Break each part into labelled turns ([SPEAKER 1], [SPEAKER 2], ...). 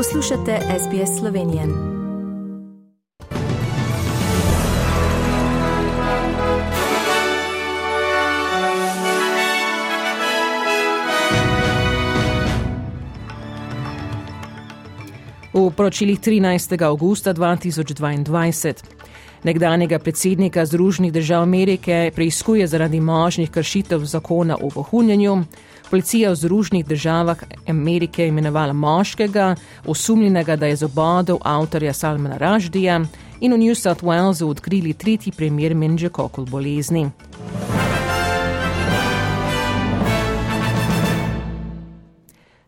[SPEAKER 1] Poslušate SBS Slovenije. V poročilih 13. augusta 2022 nekdanjega predsednika Združenih držav Amerike preizkuje zaradi možnih kršitev zakona o vohunjenju. Policija v Združenih državah Amerike imenovala moškega, osumljenega, da je zobodil avtorja Salmana Raždija in v New South Walesu odkrili tretji primer menžekokol bolezni.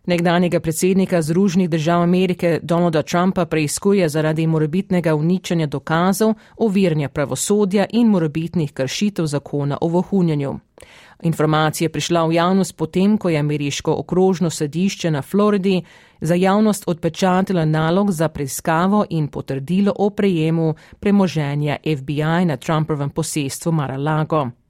[SPEAKER 1] Nekdanjega predsednika Združenih držav Amerike Donalda Trumpa preizkuje zaradi morebitnega uničenja dokazov, oviranja pravosodja in morebitnih kršitev zakona o vohunjenju. Informacija je prišla v javnost potem, ko je ameriško okrožno sedišče na Floridi za javnost odpečatilo nalog za preiskavo in potrdilo o prejemu premoženja FBI na Trumpovem posestvu Mar-a-Lago.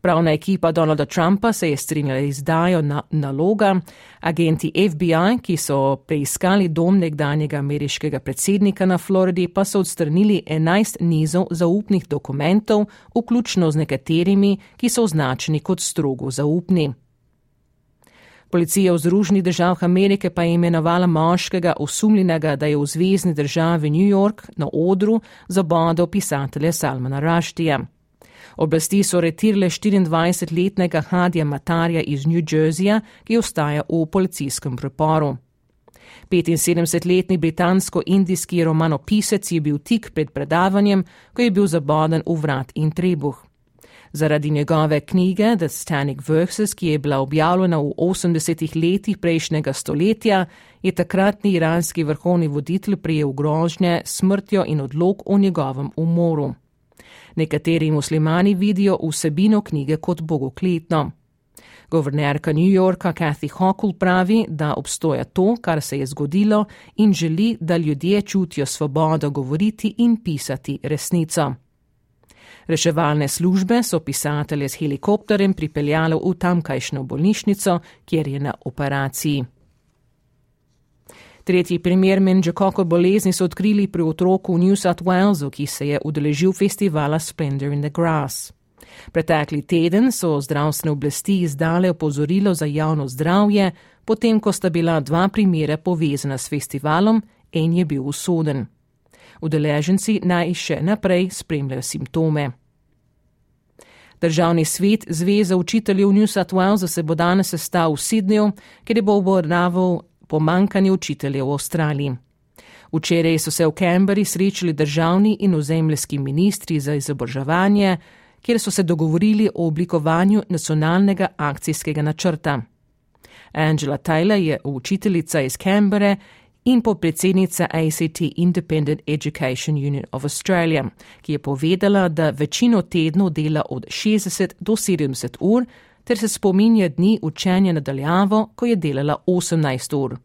[SPEAKER 1] Pravna ekipa Donalda Trumpa se je strinjala izdajo na naloga. Agenti FBI, ki so preiskali dom nekdanjega ameriškega predsednika na Floridi, pa so odstranili 11 nizov zaupnih dokumentov, vključno z nekaterimi, ki so označeni kot strogo zaupni. Policija v Združenih državah Amerike pa je imenovala moškega osumljenega, da je v zvezdni državi New York na odru zabodel pisatelja Salmana Raštija. Oblasti so retirale 24-letnega Hadija Matarja iz New Jerseyja, ki ostaja v policijskem priporu. 75-letni britansko-indijski romanopisec je bil tik pred predavanjem, ko je bil zaboden v vrat in trebuh. Zaradi njegove knjige The Stanic Verses, ki je bila objavljena v 80-ih letih prejšnjega stoletja, je takratni iranski vrhovni voditelj prijel grožnje smrtjo in odlog o njegovem umoru. Nekateri muslimani vidijo vsebino knjige kot bogokletno. Govornerka New Yorka Kathy Hochul pravi, da obstoja to, kar se je zgodilo in želi, da ljudje čutijo svobodo govoriti in pisati resnico. Reševalne službe so pisatelje s helikopterjem pripeljale v tamkajšnjo bolnišnico, kjer je na operaciji. Tretji primer menžekoko bolezni so odkrili pri otroku v New South Walesu, ki se je udeležil festivala Splendor in the Grass. Pretekli teden so zdravstvene oblasti izdale opozorilo za javno zdravje, potem ko sta bila dva primere povezana s festivalom, en je bil usoden. Udeleženci naj še naprej spremljajo simptome. Državni svet Zveze učiteljev New South Walesu se bo danes sestal v Sydneyju, kjer bo obravnaval pomankanje učiteljev v Avstraliji. Včeraj so se v Canberri srečali državni in ozemljski ministri za izobraževanje, kjer so se dogovorili o oblikovanju nacionalnega akcijskega načrta. Angela Tyler je učiteljica iz Canberre in podpredsednica ACT Independent Education Union of Australia, ki je povedala, da večino tednov dela od 60 do 70 ur, ter se spominja dni učenja nadaljavo, ko je delala 18 ur.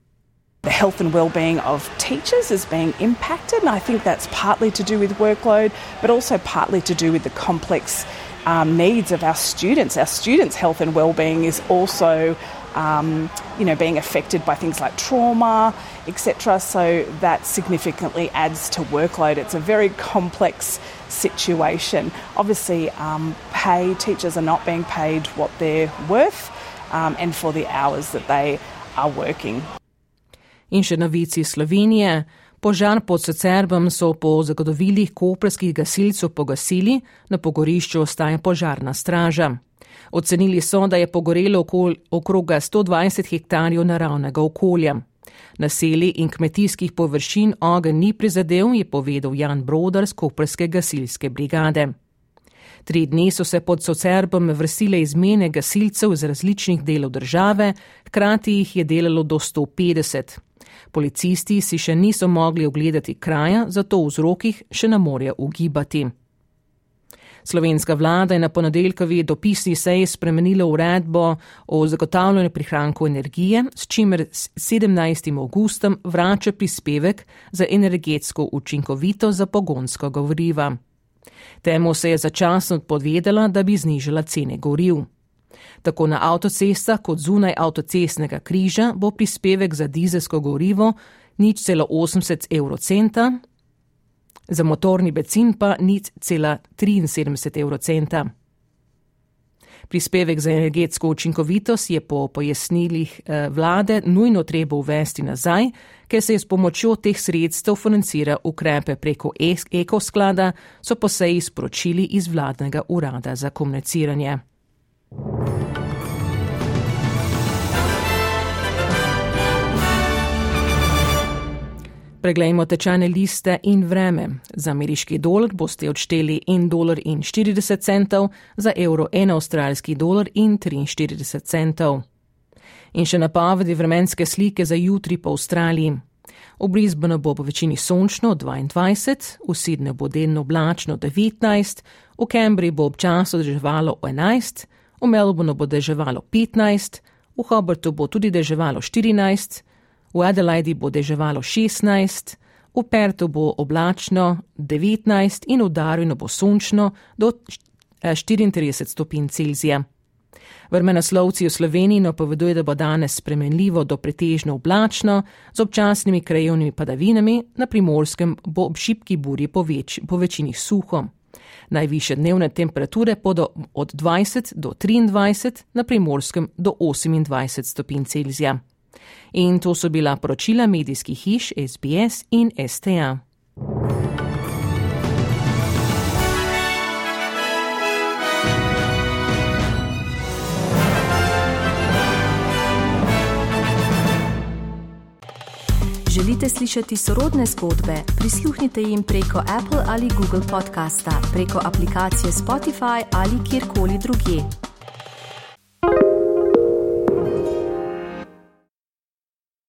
[SPEAKER 2] The health and well-being of teachers is being impacted, and I think that's partly to do with workload, but also partly to do with the complex um, needs of our students. Our students' health and well-being is also um, you know, being affected by things like trauma, etc. So that significantly adds to workload. It's a very complex situation. Obviously, um, pay teachers are not being paid what they're worth, um, and for the hours that they are working.
[SPEAKER 1] In še novici Slovenije. Požar pod Secerbem so po zagotovilih koprskih gasilcev pogasili, na pogorišču ostaja požarna straža. Ocenili so, da je pogorelo okroga 120 hektarjev naravnega okolja. Naseli in kmetijskih površin ogen ni prizadel, je povedal Jan Brodar z Koperske gasilske brigade. Tri dni so se pod socerbom vrstile izmene gasilcev iz različnih delov države, hkrati jih je delalo do 150. Policisti si še niso mogli ogledati kraja, zato v vzrokih še ne morejo ugibati. Slovenska vlada je na ponedeljkovi dopisni seji spremenila uredbo o zagotavljanju prihrankov energije, s čimer 17. augustom vrača prispevek za energetsko učinkovito za pogonsko govoriva. Temu se je začasno odpovedala, da bi znižala cene goriv. Tako na avtocestah kot zunaj avtocestnega križa bo prispevek za dizelsko gorivo nič cela 80 evrocenta, za motorni benzin pa nič cela 73 evrocenta. Prispevek za energetsko učinkovitost je po pojasnilih eh, vlade nujno treba uvesti nazaj, ker se je s pomočjo teh sredstev financira ukrepe preko ekosklada, so po seji sporočili iz vladnega urada za komuniciranje. Preglejmo tečajne liste in vreme. Za ameriški dolar boste odšteli 1,40 dolar in 40 centov, za evro 1 avstralski dolar in 43 centov. In še napovedi vremenske slike za jutri po Avstraliji. V Brisbaneu bo po večini sončno 22, v Sydneyju bo delno oblačno 19, v Cambridgeu bo občasno deževalo 11, v Melbourneu bo deževalo 15, v Hobartu bo tudi deževalo 14, v Adelaidi bo deževalo 16, v Pertu bo oblačno 19 in v Darwinu bo sončno do 34 eh, stopinj Celzija. Vrmenaslovci v Sloveniji napoveduje, da bo danes spremenljivo do pretežno oblačno, z občasnimi krajevnimi padavinami, na primorskem bo ob šipki burji po, več, po večini suho. Najviše dnevne temperature bodo od 20 do 23, na primorskem do 28 stopinj Celzija. In to so bila poročila medijskih hiš SBS in STA.
[SPEAKER 3] Želite slišati sorodne zgodbe? Prisluhnite jim preko Apple ali Google podcasta, preko aplikacije Spotify ali kjerkoli drugje.